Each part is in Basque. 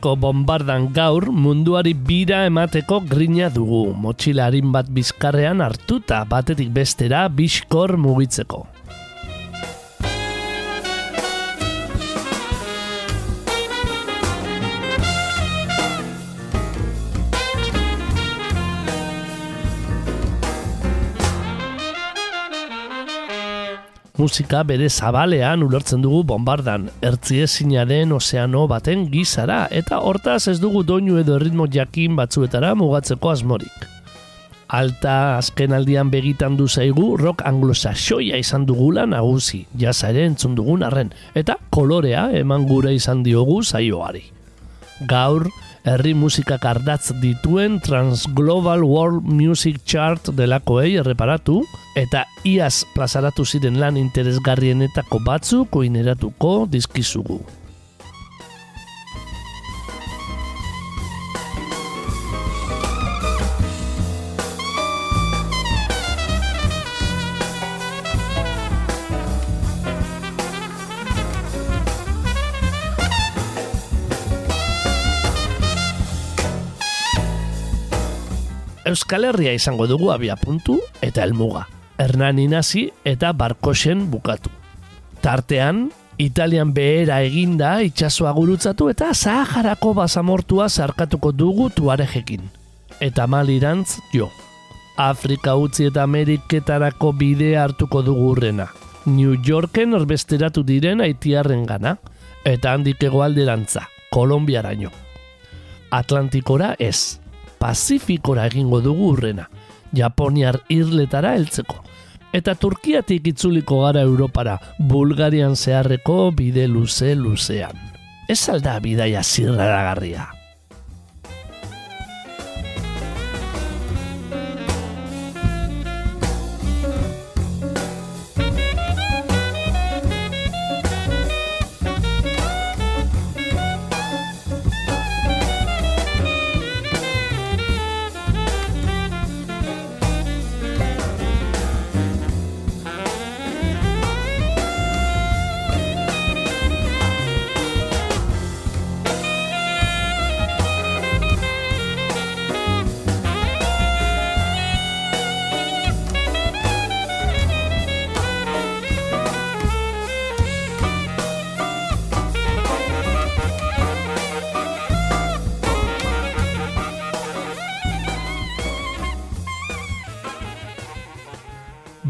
Urpeko bombardan gaur munduari bira emateko grina dugu, motxilarin bat bizkarrean hartuta batetik bestera biskor mugitzeko. Musika bere zabalean ulertzen dugu bombardan, ertziezinaren ozeano baten gizara, eta hortaz ez dugu doinu edo erritmo jakin batzuetara mugatzeko asmorik. Alta azken aldian begitan du zaigu rock anglosaxoia izan dugula nagusi, jazare entzun dugun arren, eta kolorea eman gure izan diogu zaioari. Gaur, herri musikak ardatz dituen Transglobal World Music Chart delakoei erreparatu, eta iaz plazaratu ziren lan interesgarrienetako batzuk oineratuko dizkizugu. Euskal Herria izango dugu abia puntu eta helmuga. Hernani nazi eta barkosen bukatu. Tartean, Italian behera eginda itxasoa gurutzatu eta Saharako basamortua zarkatuko dugu tuarejekin. Eta malirantz jo. Afrika utzi eta Ameriketarako bidea hartuko dugu urrena. New Yorken orbesteratu diren haitiarren gana, eta handik egoalderantza, Kolombiaraino. Atlantikora ez, Pazifikora egingo dugu urrena, Japoniar irletara heltzeko. Eta Turkiatik itzuliko gara Europara, Bulgarian zeharreko bide luze luzean. Ez alda bidaia zirraragarria.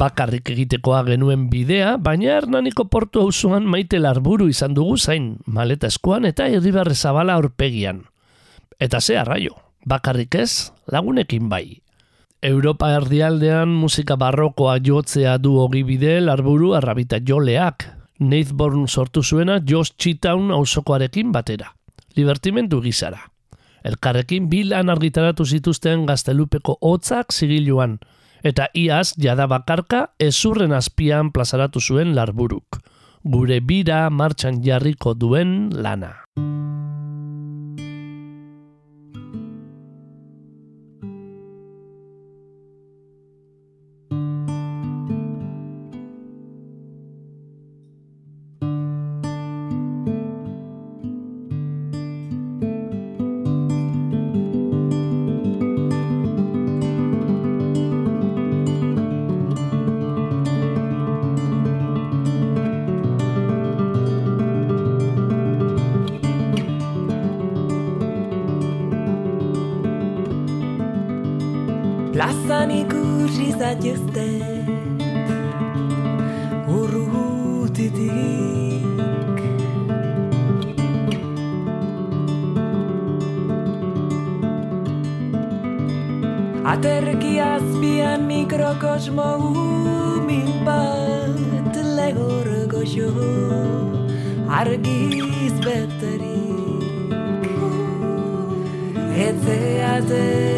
Bakarrik egitekoa genuen bidea, baina Hernaniko portu auzoan maite larburu izan dugu zain, maleta eskuan eta irribarre zabala aurpegian. Eta ze arraio, bakarrik ez, lagunekin bai. Europa erdialdean musika barrokoa jotzea du hogi bide larburu arrabita joleak, Neithborn sortu zuena Josh Chitown auzokoarekin batera. Libertimendu gizara. Elkarrekin bilan argitaratu zituzten gaztelupeko hotzak zigiluan, eta iaz jada bakarka ezurren azpian plazaratu zuen larburuk. Gure bira martxan jarriko duen lana. Zaitezte urrutitik. Aterki azpian mikrokosmo umil bat legor goxo argiz beterik. Etzeate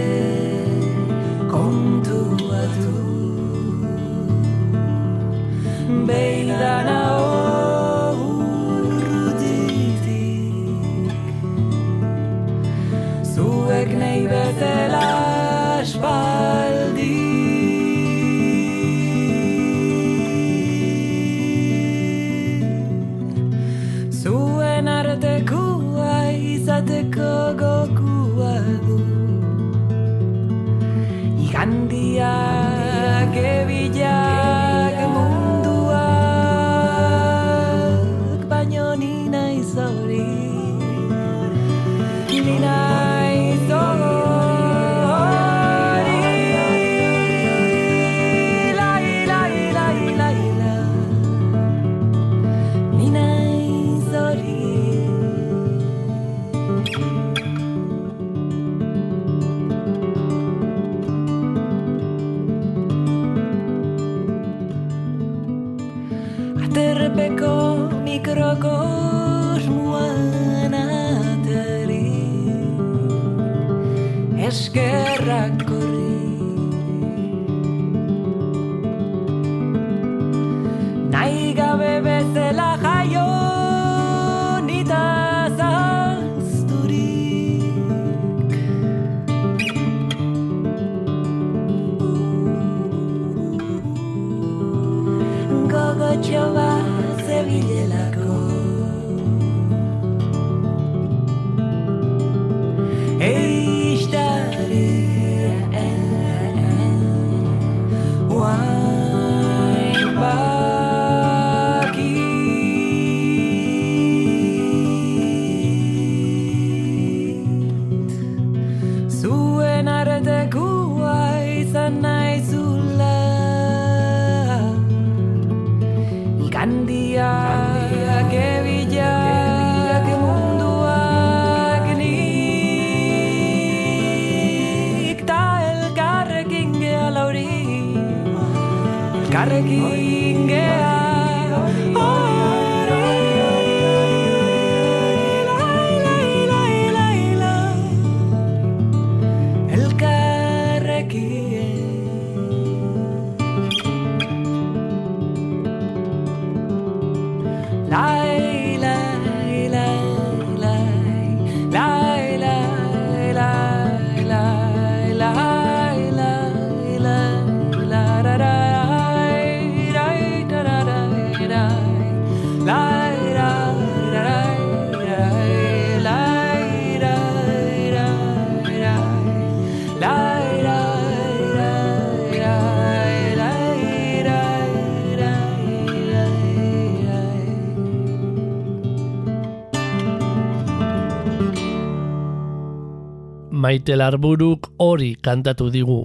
Maite Larburuk hori kantatu digu,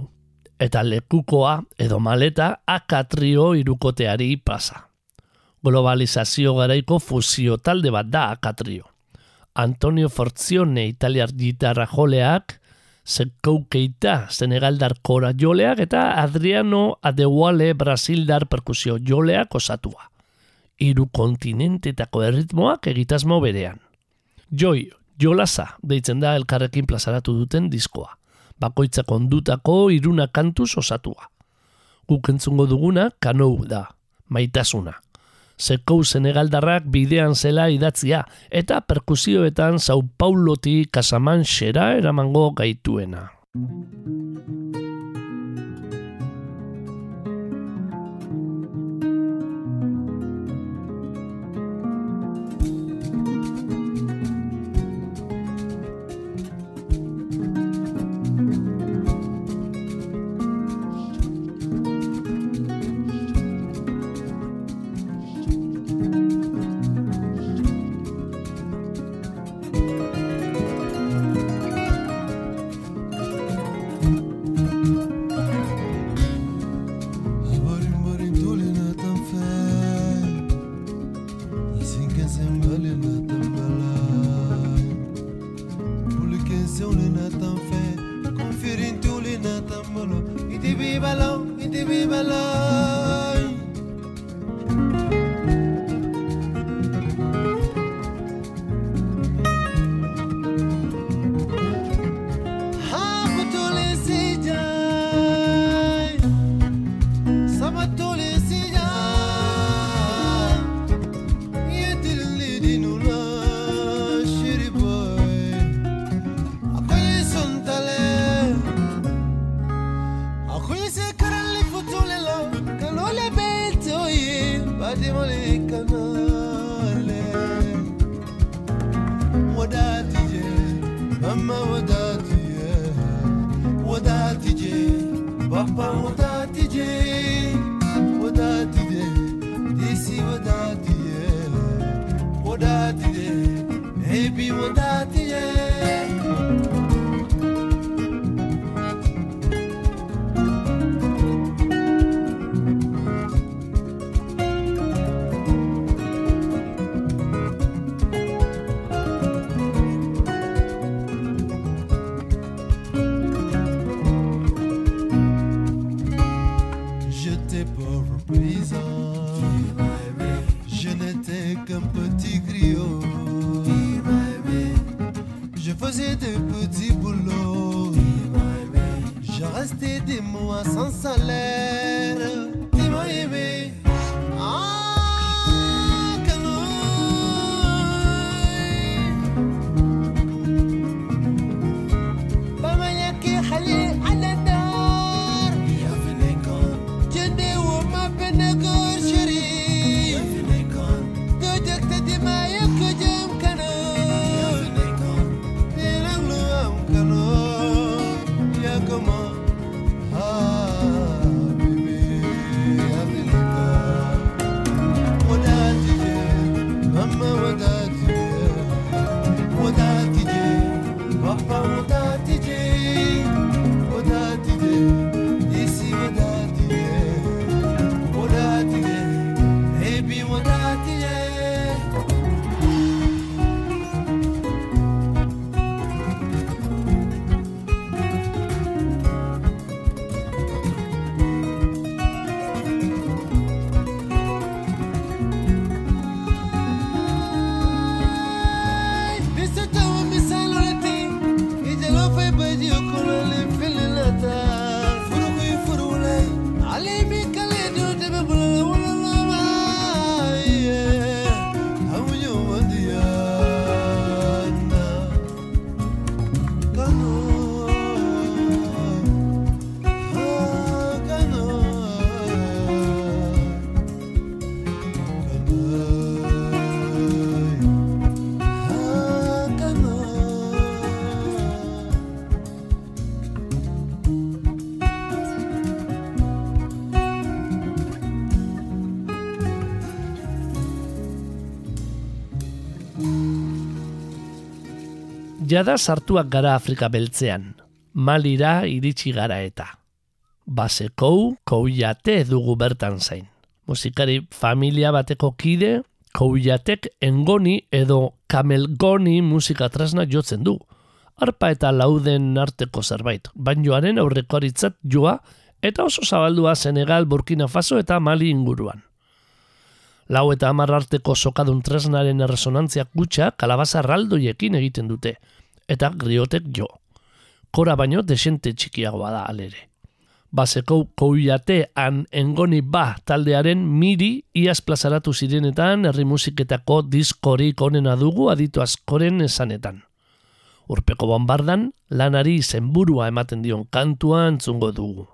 eta lekukoa edo maleta akatrio irukoteari pasa. Globalizazio garaiko fusio talde bat da akatrio. Antonio Forzione italiar gitarra joleak, Zekou Keita Senegaldar kora joleak eta Adriano Adewale Brasildar perkusio joleak osatua. Hiru kontinentetako erritmoak egitasmo berean. Joi, jolasa deitzen da elkarrekin plazaratu duten diskoa. Bakoitzak ondutako iruna kantuz osatua. Guk entzungo duguna kanou da, maitasuna. Zekou Senegaldarrak bidean zela idatzia eta perkusioetan Sao Pauloti Casamanxera eramango gaituena. ماما ودعتي ودعتي جي بابا ودعتي جي ودعتي جي ديسي ودعتي ودعتي جي هيبي ودعتي faisais de petits boulots. Je restais des mois sans salaire. all down. Jada sartuak gara Afrika beltzean, Malira iritsi gara eta. Basekou, kouyate dugu bertan zain. Musikari familia bateko kide, kouyatek engoni edo kamelgoni musika tresna jotzen du. Arpa eta lauden arteko zerbait, banjoaren aurrekoritzat joa eta oso zabaldua Senegal, Burkina Faso eta Mali inguruan. Lau eta hamar arteko sokadun tresnaren erresonantziak gutxa kalabaza raldoiekin egiten dute, eta griotek jo. Kora baino desente txikiagoa da alere. Baseko kouiate han engoni ba taldearen miri iaz plazaratu zirenetan herri musiketako diskorik onena dugu aditu askoren esanetan. Urpeko bombardan lanari zenburua ematen dion kantua entzungo dugu.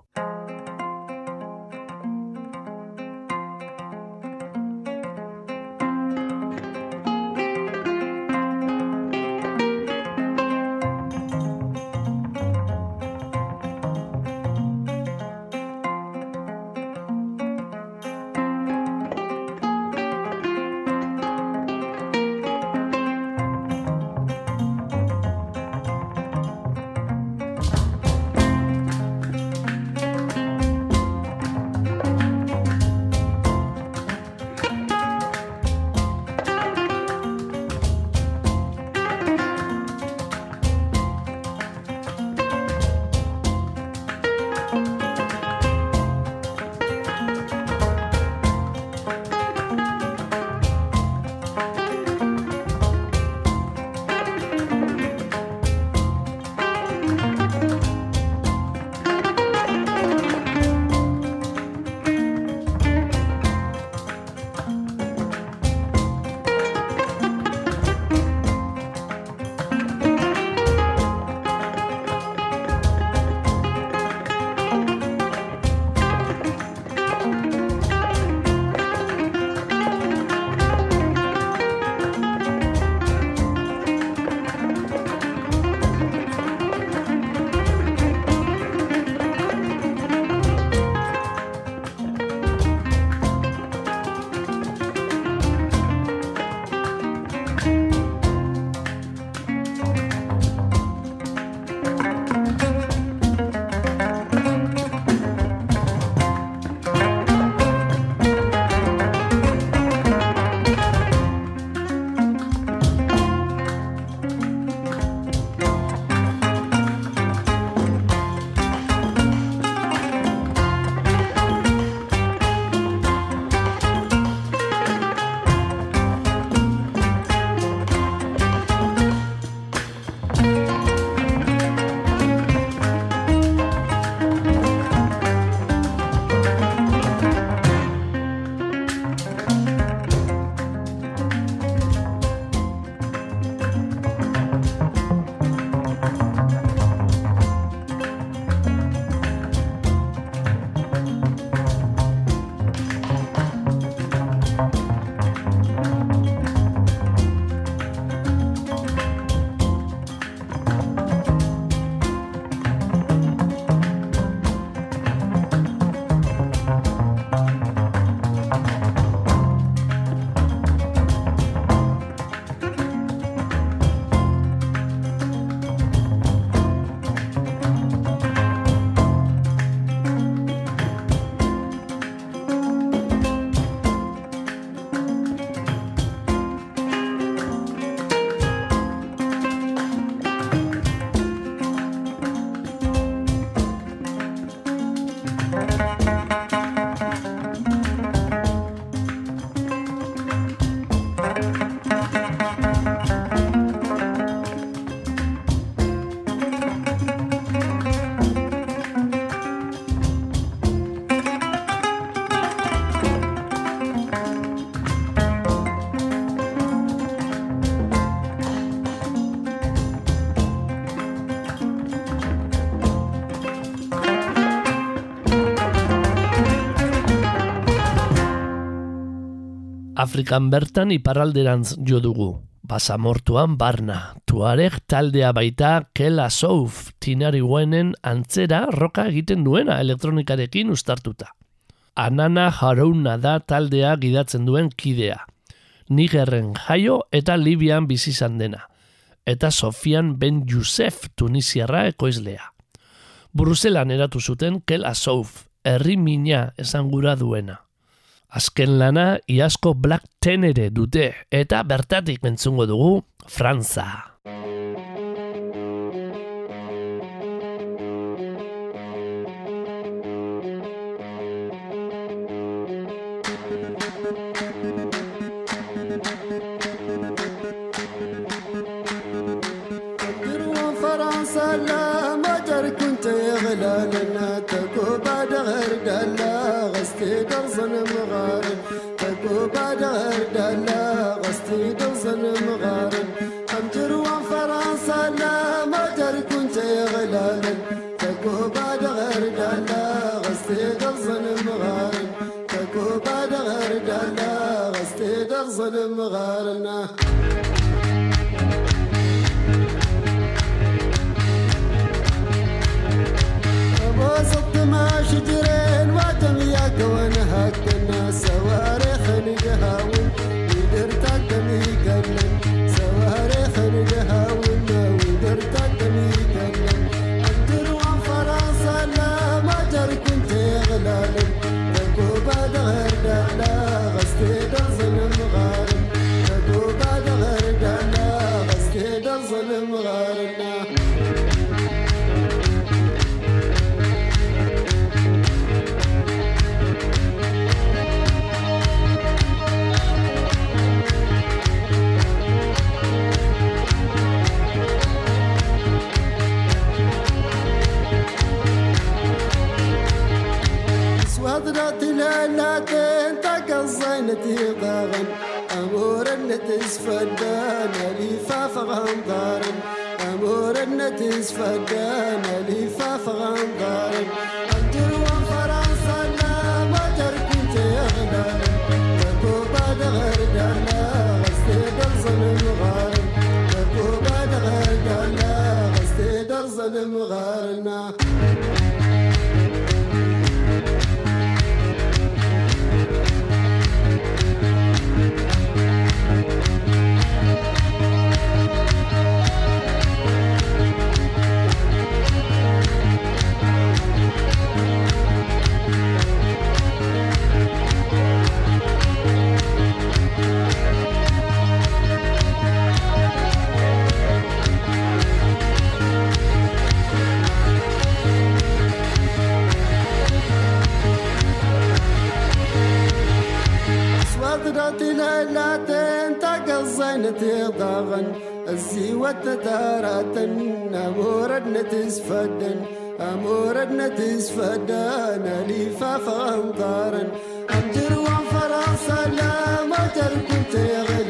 Afrikan bertan iparralderantz jo dugu. Basamortuan barna, tuareg taldea baita Kela Souf tinari guenen antzera roka egiten duena elektronikarekin ustartuta. Anana Harouna da taldea gidatzen duen kidea. Nigerren jaio eta Libian bizi izan dena. Eta Sofian Ben Youssef Tunisiarra ekoizlea. Bruselan eratu zuten Kela Souf, herri mina esan gura duena. Azken lana iasko Black Tenere dute eta bertatik mentzungo dugu Franza. is for good. تتاراتن أموردنا تسفدن أموردنا تسفدن أليفا فغنقارن أمجر وفرا سلامة كنت يغدن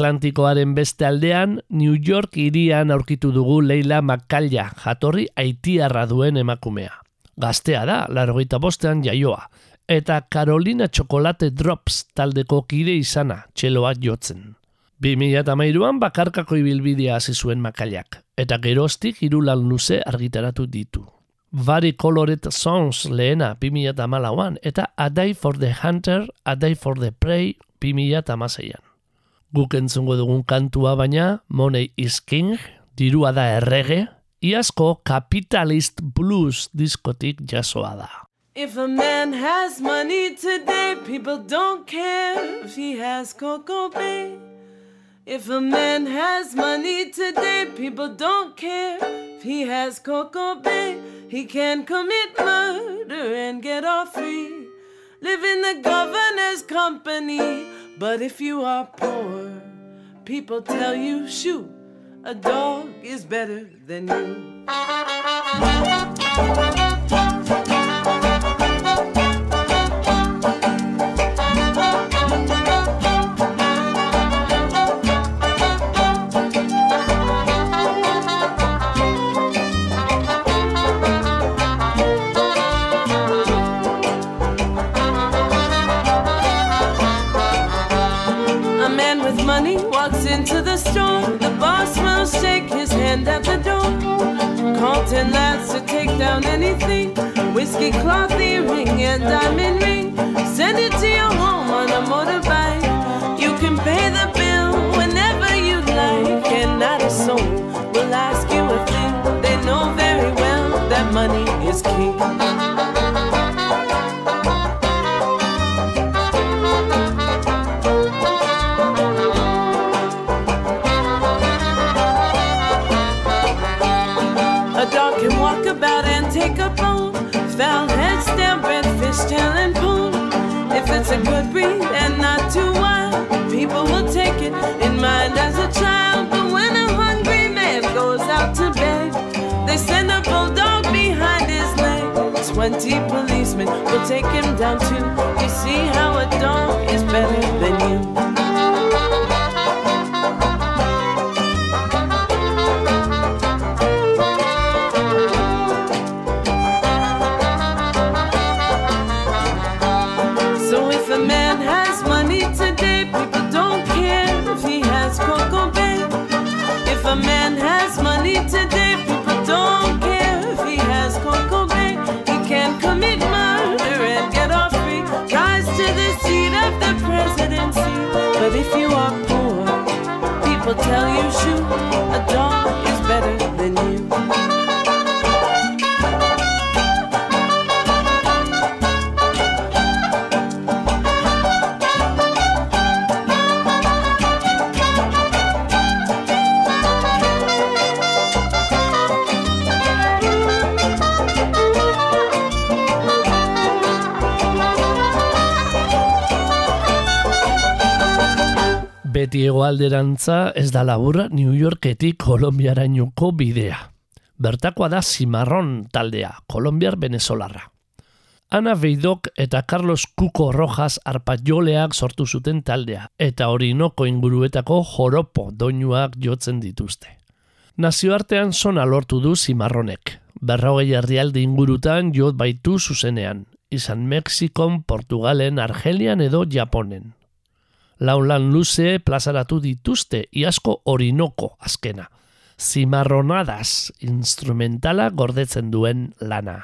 Atlantikoaren beste aldean, New York irian aurkitu dugu Leila Makalla, jatorri haitiarra duen emakumea. Gaztea da, larogeita bostean jaioa, eta Carolina Chocolate Drops taldeko kide izana, txeloa jotzen. 2008an bakarkako ibilbidea hasi zuen makallak, eta geroztik irulan luze argitaratu ditu. Vari Colored Songs lehena 2008an, eta A Day for the Hunter, A Day for the Prey 2008an. Guk entzungo dugun kantua baina, Money is King, dirua da errege, iazko Capitalist Blues diskotik jasoa da. If a man has money today, people don't care if he has Coco Bay. If a man has money today, people don't care if he has Coco Bay. He can commit murder and get off free. Live in the governor's company. But if you are poor, people tell you, shoot, a dog is better than you. Twenty policemen will take him down too. You see how a dog is better than you. Tell you, shoot, hegoalderantza ez da laburra New Yorketik Kolombiarainoko bidea. Bertakoa da Cimarron taldea, Kolombiar Venezolarra. Ana Beidok eta Carlos Cuco Rojas arpatjoleak sortu zuten taldea, eta Orinoko inguruetako joropo doinuak jotzen dituzte. Nazioartean zona lortu du Cimarronek. Berrogei herrialde ingurutan jot baitu zuzenean, izan Mexikon, Portugalen, Argelian edo Japonen. Lau lan luze plazaratu dituzte iasko Orinoko azkena. Zimarronadas instrumentala gordetzen duen lana.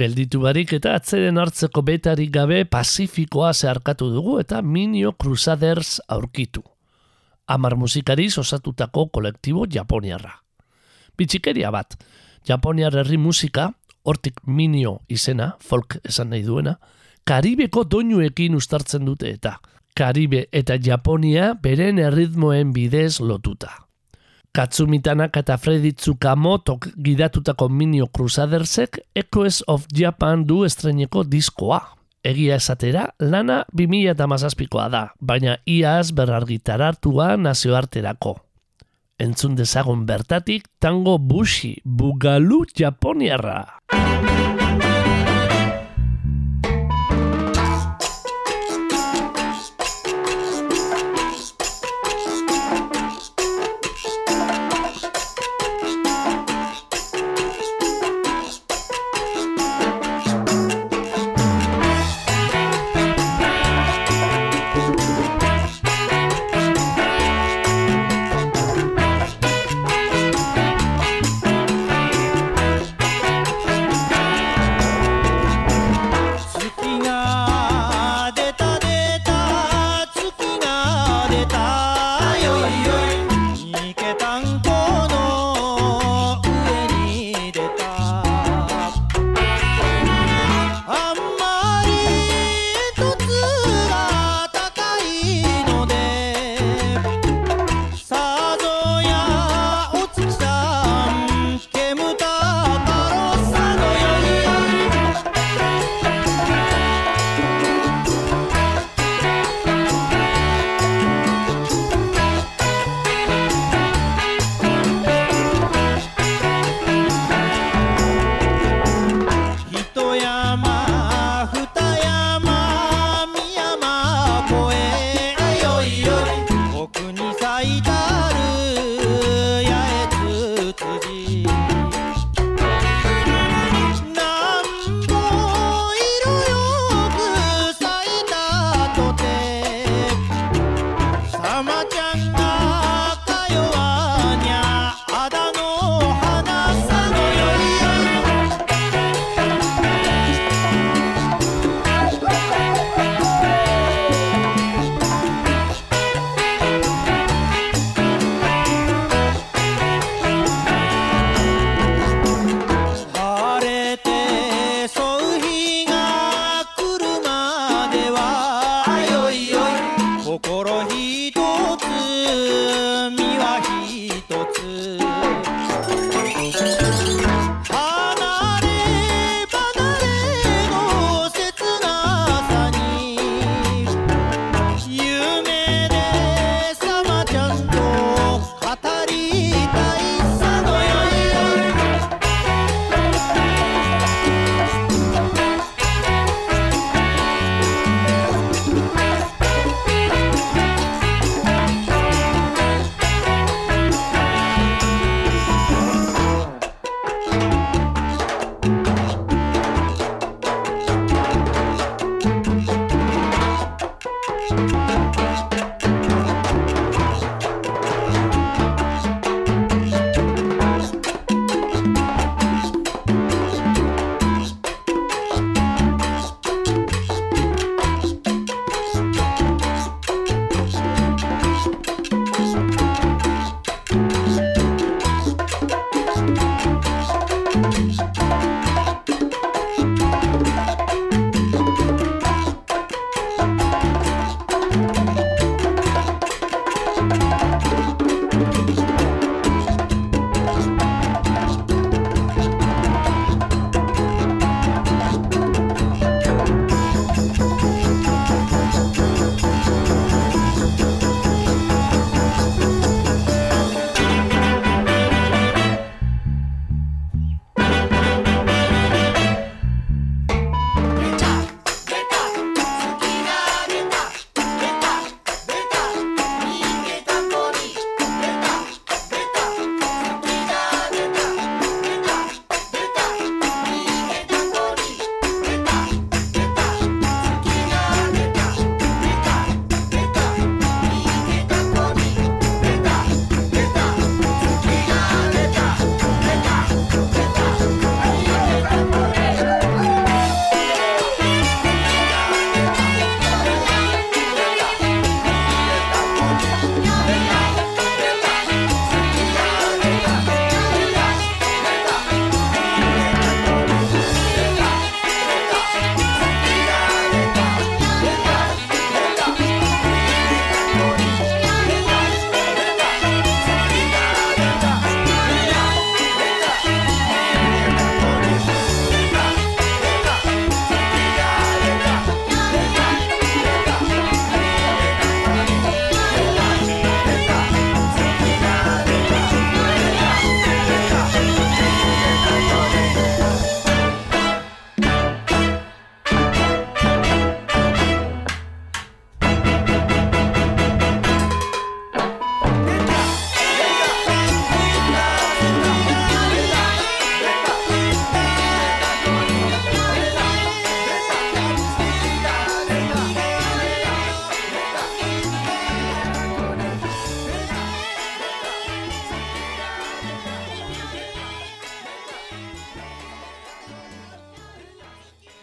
Gelditu barik eta atzeden hartzeko betarik gabe Pazifikoa zeharkatu dugu eta Minio Crusaders aurkitu. Amar musikariz osatutako kolektibo japoniarra. Bitxikeria bat, japoniar herri musika, hortik Minio izena, folk esan nahi duena, Karibeko doinuekin ustartzen dute eta Karibe eta Japonia beren erritmoen bidez lotuta. Katsumitanak eta Freddy Tsukamotok gidatutako Minio Crusadersek Echoes of Japan du estreneko diskoa. Egia esatera, lana 2000 eta mazazpikoa da, baina iaz berargitarartua nazioarterako. Entzun dezagun bertatik tango bushi, bugalu japoniarra. tampono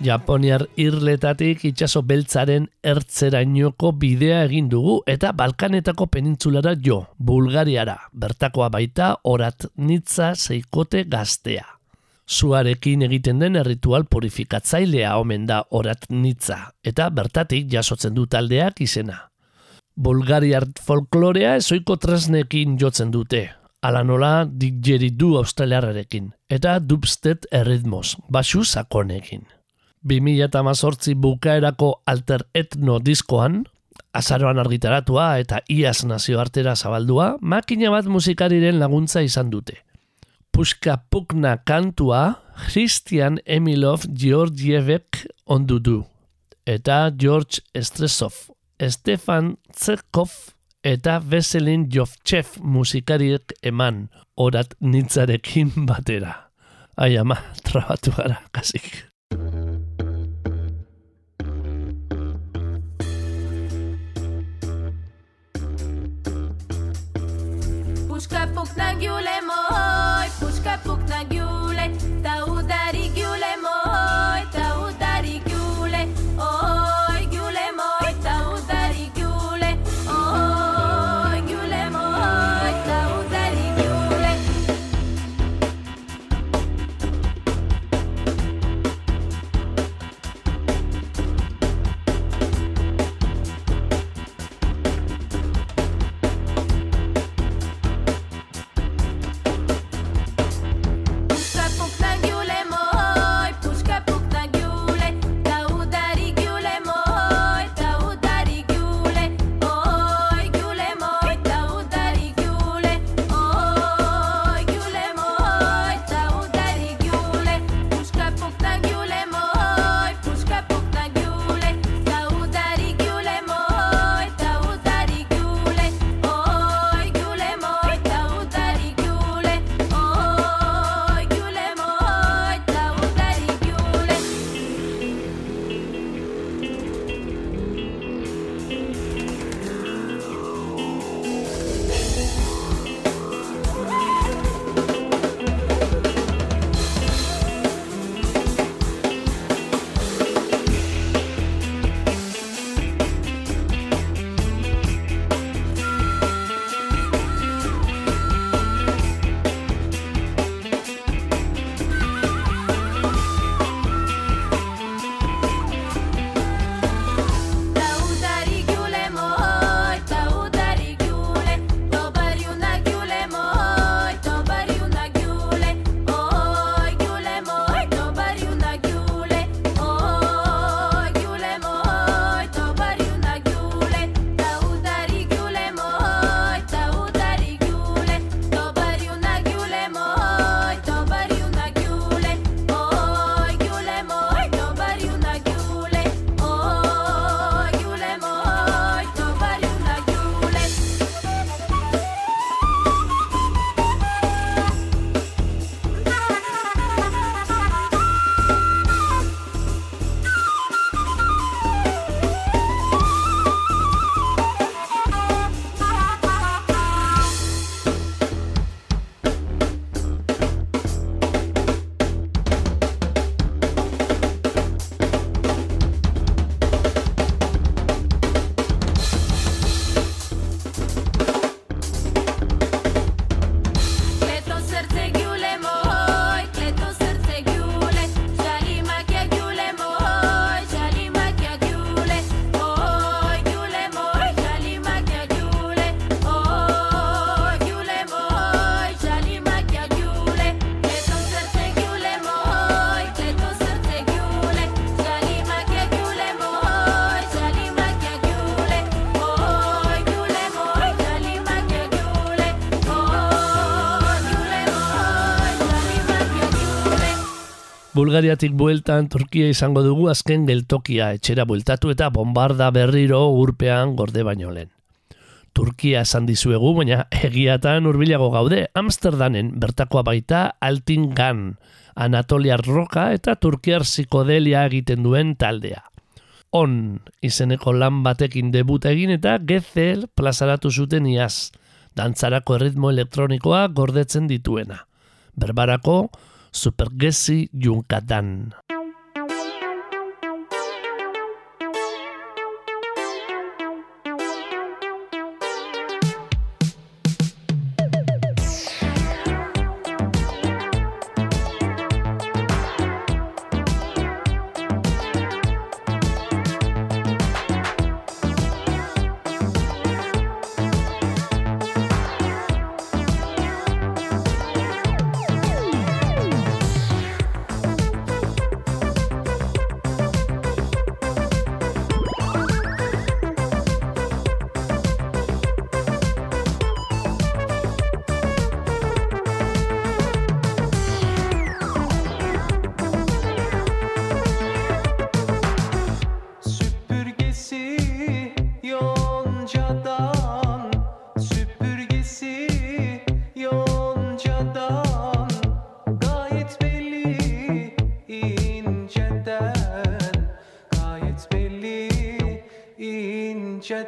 Japoniar irletatik itxaso beltzaren ertzerainoko bidea egin dugu eta Balkanetako penintzulara jo, Bulgariara, bertakoa baita orat nitza zeikote gaztea. Zuarekin egiten den erritual purifikatzailea omen da orat nitza eta bertatik jasotzen du taldeak izena. Bulgariar folklorea ezoiko tresnekin jotzen dute, ala nola du australiarrekin, eta dubstet erritmos, basu sakonekin. 2018 bukaerako alter etno diskoan, azaroan argitaratua eta iaz nazioartera zabaldua, makina bat musikariren laguntza izan dute. Puska Pukna kantua Christian Emilov Georgievek ondu du. Eta George Estresov, Stefan Tsekov eta Veselin Jovchev musikariek eman orat nintzarekin batera. Ai ama, trabatu gara, kasik. Pukna giule moj, puszka pukna giule, Bulgariatik bueltan Turkia izango dugu azken geltokia etxera bueltatu eta bombarda berriro urpean gorde baino lehen. Turkia esan dizuegu, baina egiatan hurbilago gaude, Amsterdamen bertakoa baita Altin Gan, Anatoliar Roka eta Turkiar psikodelia egiten duen taldea. On izeneko lan batekin debuta egin eta Gezel plazaratu zuten iaz, dantzarako erritmo elektronikoa gordetzen dituena. Berbarako Supergezi Junkatan.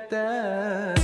تَانٍ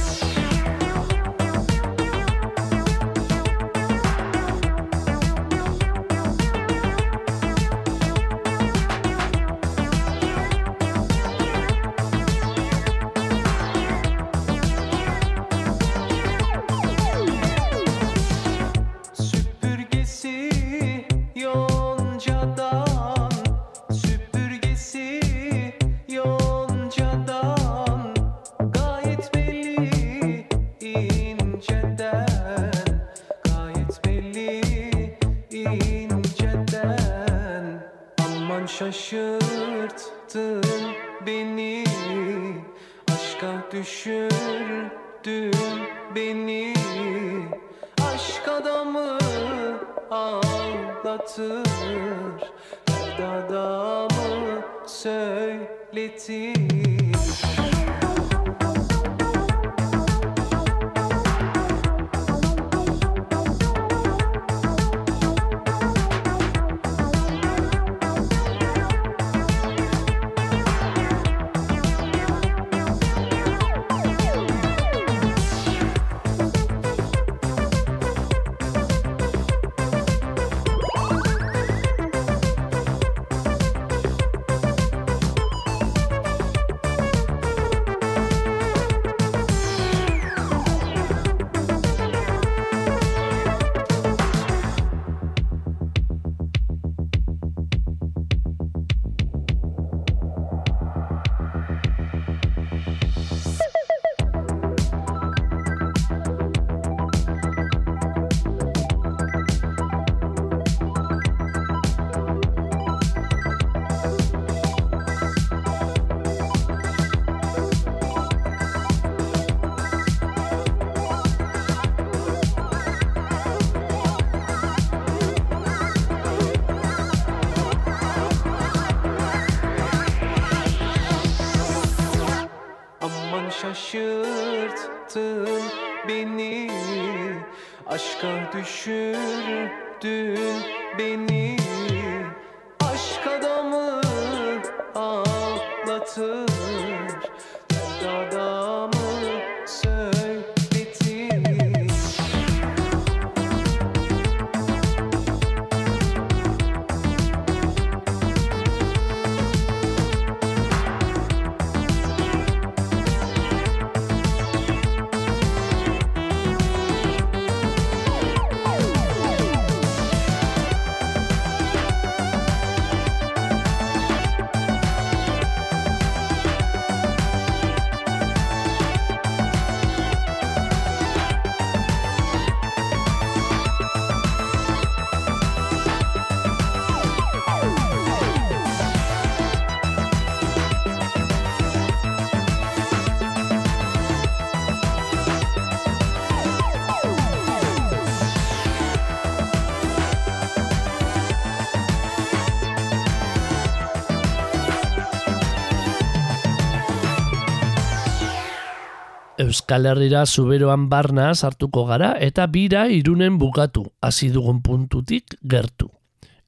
Euskal Herrira zuberoan barna sartuko gara eta bira irunen bukatu, hasi dugun puntutik gertu.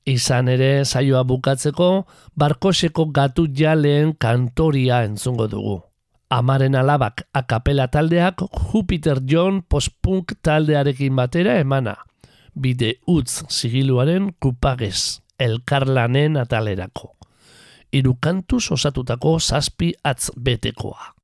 Izan ere saioa bukatzeko barkoseko gatu jaleen kantoria entzungo dugu. Amaren alabak akapela taldeak Jupiter John postpunk taldearekin batera emana. Bide utz sigiluaren kupagez, elkarlanen atalerako. Hiru kantuz osatutako zazpi atz betekoa.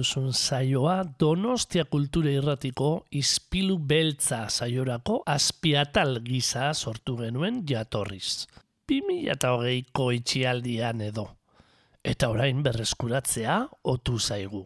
duzun saioa Donostia Kultura Irratiko Izpilu Beltza saiorako azpiatal gisa sortu genuen jatorriz. 2008ko itxialdian edo. Eta orain berreskuratzea otu zaigu.